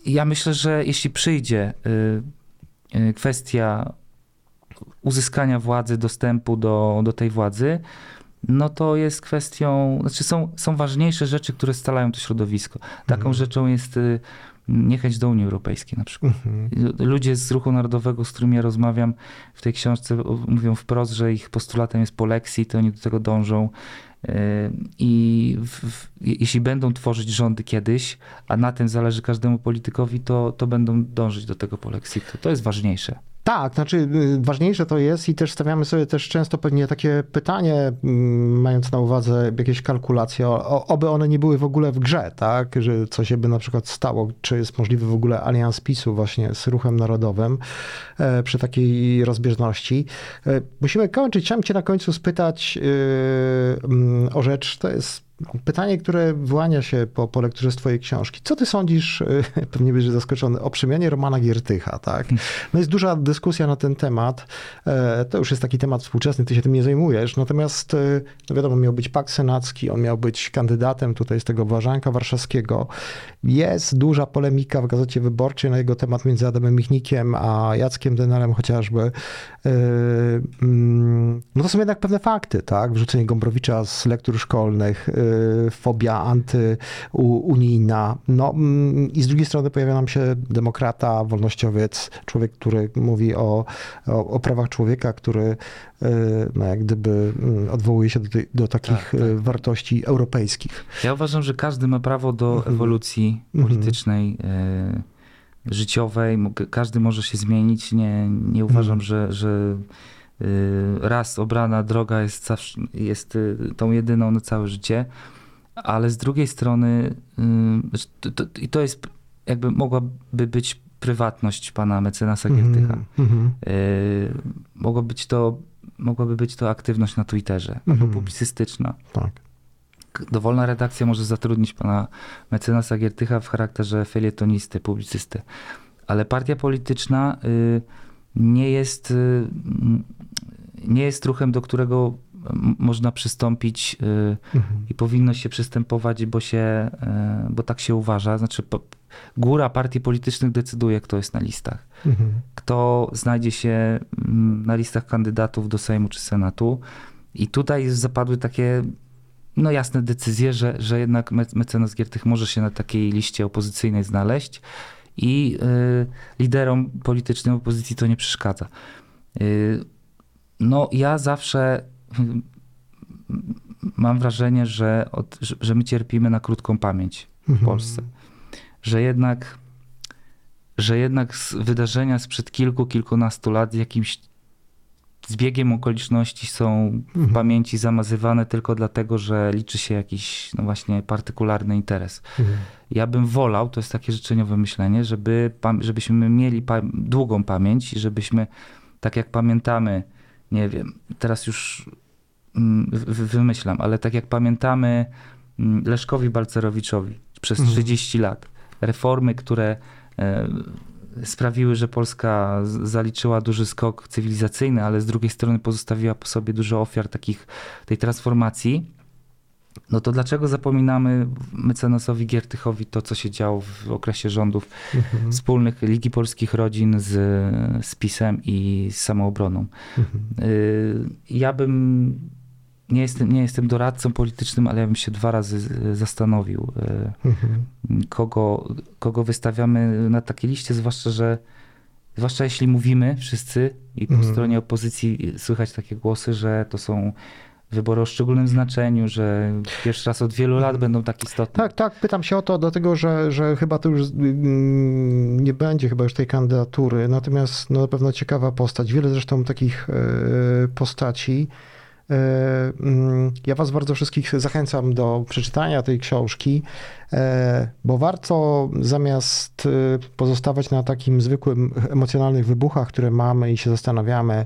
[SPEAKER 3] ja myślę, że jeśli przyjdzie y, y, kwestia uzyskania władzy, dostępu do, do tej władzy, no to jest kwestią, znaczy są, są ważniejsze rzeczy, które scalają to środowisko. Taką
[SPEAKER 2] Mhm.
[SPEAKER 3] rzeczą jest y, niechęć do Unii Europejskiej na przykład.
[SPEAKER 2] Mhm.
[SPEAKER 3] Ludzie z ruchu narodowego, z którymi ja rozmawiam w tej książce, mówią wprost, że ich postulatem jest polexit, oni do tego dążą. Yy, I w, w, jeśli będą tworzyć rządy kiedyś, a na tym zależy każdemu politykowi, to, to będą dążyć do tego polexitu. To jest ważniejsze.
[SPEAKER 2] Tak, znaczy y, ważniejsze to jest i też stawiamy sobie też często pewnie takie pytanie, mm, mając na uwadze jakieś kalkulacje, o, oby one nie były w ogóle w grze, tak, że co się by na przykład stało, czy jest możliwy w ogóle alians PiSu właśnie z ruchem narodowym e, przy takiej rozbieżności. E, musimy kończyć, chciałem cię na końcu spytać y, mm, o rzecz, to jest pytanie, które wyłania się po, po lekturze z twojej książki. Co ty sądzisz, e, pewnie będziesz zaskoczony, o przemianie Romana Giertycha, tak? No jest duża dyskusja na ten temat. E, to już jest taki temat współczesny, ty się tym nie zajmujesz. Natomiast, e, no wiadomo, miał być pakt senacki, on miał być kandydatem tutaj z tego Błażanka Warszawskiego. Jest duża polemika w Gazecie Wyborczej na jego temat między Adamem Michnikiem a Jackiem Denelem chociażby. Mm, no to są jednak pewne fakty, tak? Wrzucenie Gombrowicza z lektur szkolnych, fobia antyunijna. No mm, i z drugiej strony pojawia nam się demokrata, wolnościowiec, człowiek, który mówi o, o, o prawach człowieka, który no jak gdyby mm, odwołuje się do, do takich tak, tak. wartości europejskich.
[SPEAKER 3] Ja uważam, że każdy ma prawo do mhm. ewolucji mhm. politycznej. życiowej, każdy może się zmienić. Nie, nie uważam, mhm. że, że raz obrana droga jest, zawsze, jest tą jedyną na całe życie ale z drugiej strony i to, to, jest jakby mogłaby być prywatność pana mecenasa mhm, Giertycha. Mogła być to, mogłaby być to aktywność na Twitterze, mm-hmm. albo publicystyczna. Tak. Dowolna redakcja może zatrudnić pana mecenasa Giertycha w charakterze felietonisty, publicysty. Ale partia polityczna y, nie jest, y, nie jest ruchem, do którego można przystąpić y, mhm. i powinno się przystępować, bo, się, y, bo tak się uważa. Znaczy, góra partii politycznych decyduje, kto jest na listach. Mhm. Kto znajdzie się mm, na listach kandydatów do Sejmu czy Senatu. I tutaj zapadły takie no jasne decyzje, że, że jednak mecenas Giertych może się na takiej liście opozycyjnej znaleźć i y, liderom politycznym opozycji to nie przeszkadza. Y, no ja zawsze mam wrażenie, że, od, że my cierpimy na krótką pamięć w mhm. Polsce. Że jednak, że jednak wydarzenia sprzed kilku, kilkunastu lat jakimś zbiegiem okoliczności są w mhm. pamięci zamazywane tylko dlatego, że liczy się jakiś, no właśnie, partykularny interes. Mhm. Ja bym wolał, to jest takie życzeniowe myślenie, żeby, żebyśmy mieli pa długą pamięć i żebyśmy, tak jak pamiętamy, nie wiem, teraz już Mm, wymyślam, ale tak jak pamiętamy mm, Leszkowi Balcerowiczowi przez 30 mhm. lat, reformy, które e, sprawiły, że Polska zaliczyła duży skok cywilizacyjny, ale z drugiej strony pozostawiła po sobie dużo ofiar takich, tej transformacji, no to dlaczego zapominamy mecenasowi Giertychowi to, co się działo w okresie rządów mhm. wspólnych Ligi Polskich Rodzin z, z PiSem i z samoobroną? Mhm. Y, ja bym nie jestem, nie jestem doradcą politycznym, ale ja bym się dwa razy zastanowił, e, mhm. kogo, kogo wystawiamy na takie liście, zwłaszcza, że zwłaszcza jeśli mówimy wszyscy i po mhm. stronie opozycji słychać takie głosy, że to są wybory o szczególnym znaczeniu, że pierwszy raz od wielu lat będą tak istotne.
[SPEAKER 2] Tak, tak, pytam się o to, dlatego że, że chyba to już mm, nie będzie chyba już tej kandydatury, natomiast no, na pewno ciekawa postać. Wiele zresztą takich e, postaci. E, mm, ja Was bardzo wszystkich zachęcam do przeczytania tej książki, e, bo warto zamiast e, pozostawać na takim zwykłym emocjonalnych wybuchach, które mamy i się zastanawiamy,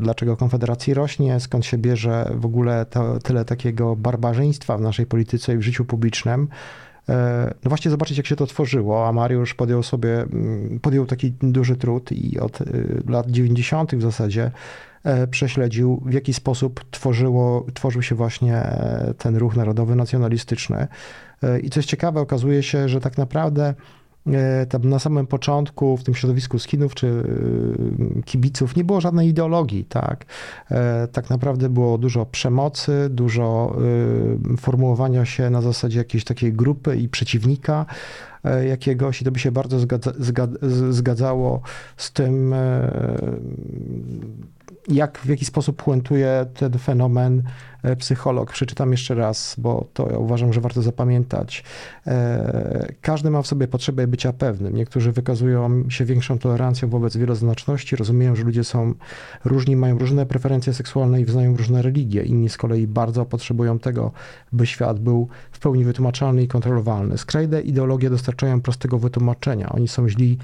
[SPEAKER 2] dlaczego Konfederacji rośnie, skąd się bierze w ogóle to, tyle takiego barbarzyństwa w naszej polityce i w życiu publicznym. No właśnie zobaczyć, jak się to tworzyło, a Mariusz podjął sobie, mm, podjął taki duży trud i od lat 90. w zasadzie E, prześledził, w jaki sposób tworzyło, tworzył się właśnie e, ten ruch narodowy, nacjonalistyczny. E, I coś ciekawe, okazuje się, że tak naprawdę tam na samym początku w tym środowisku skinów czy kibiców nie było żadnej ideologii, tak. Tak naprawdę było dużo przemocy, dużo formułowania się na zasadzie jakiejś takiej grupy i przeciwnika jakiegoś i to by się bardzo zgadza, zgadzało z tym jak, w jaki sposób puentuje ten fenomen e, psycholog. Przeczytam jeszcze raz, bo to ja uważam, że warto zapamiętać. E, każdy ma w sobie potrzebę bycia pewnym. Niektórzy wykazują się większą tolerancją wobec wieloznaczności, rozumieją, że ludzie są różni, mają różne preferencje seksualne i wyznają różne religie. Inni z kolei bardzo potrzebują tego, by świat był w pełni wytłumaczalny i kontrolowalny. Skrajne ideologie dostarczają prostego wytłumaczenia. Oni są źli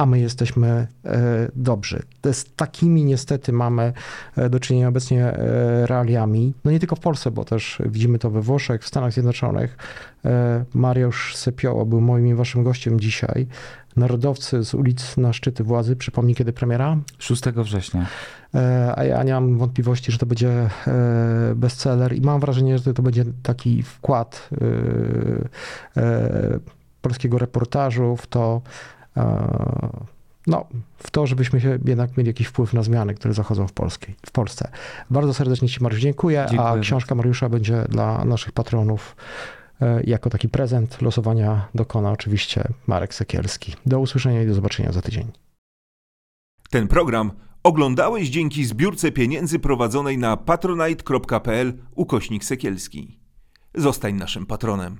[SPEAKER 2] a my jesteśmy e, dobrzy. Z takimi niestety mamy e, do czynienia obecnie e, realiami. No nie tylko w Polsce, bo też widzimy to we Włoszech, w Stanach Zjednoczonych. Mariusz Sypioło był moim i waszym gościem dzisiaj. Narodowcy z ulic na szczyty władzy. Przypomnij, kiedy premiera?
[SPEAKER 3] 6 września.
[SPEAKER 2] A ja nie mam wątpliwości, że to będzie bestseller i mam wrażenie, że to będzie taki wkład polskiego reportażu w to, no, w to, żebyśmy się jednak mieli jakiś wpływ na zmiany, które zachodzą w, Polskiej, w Polsce. Bardzo serdecznie Ci, Mariusz, dziękuję,
[SPEAKER 3] Dziękuję
[SPEAKER 2] a książka Mariusza będzie dla naszych patronów e, jako taki prezent. Losowania dokona oczywiście Marek Sekielski. Do usłyszenia i do zobaczenia za tydzień.
[SPEAKER 1] Ten program oglądałeś dzięki zbiórce pieniędzy prowadzonej na patronite.pl ukośnik sekielski. Zostań naszym patronem.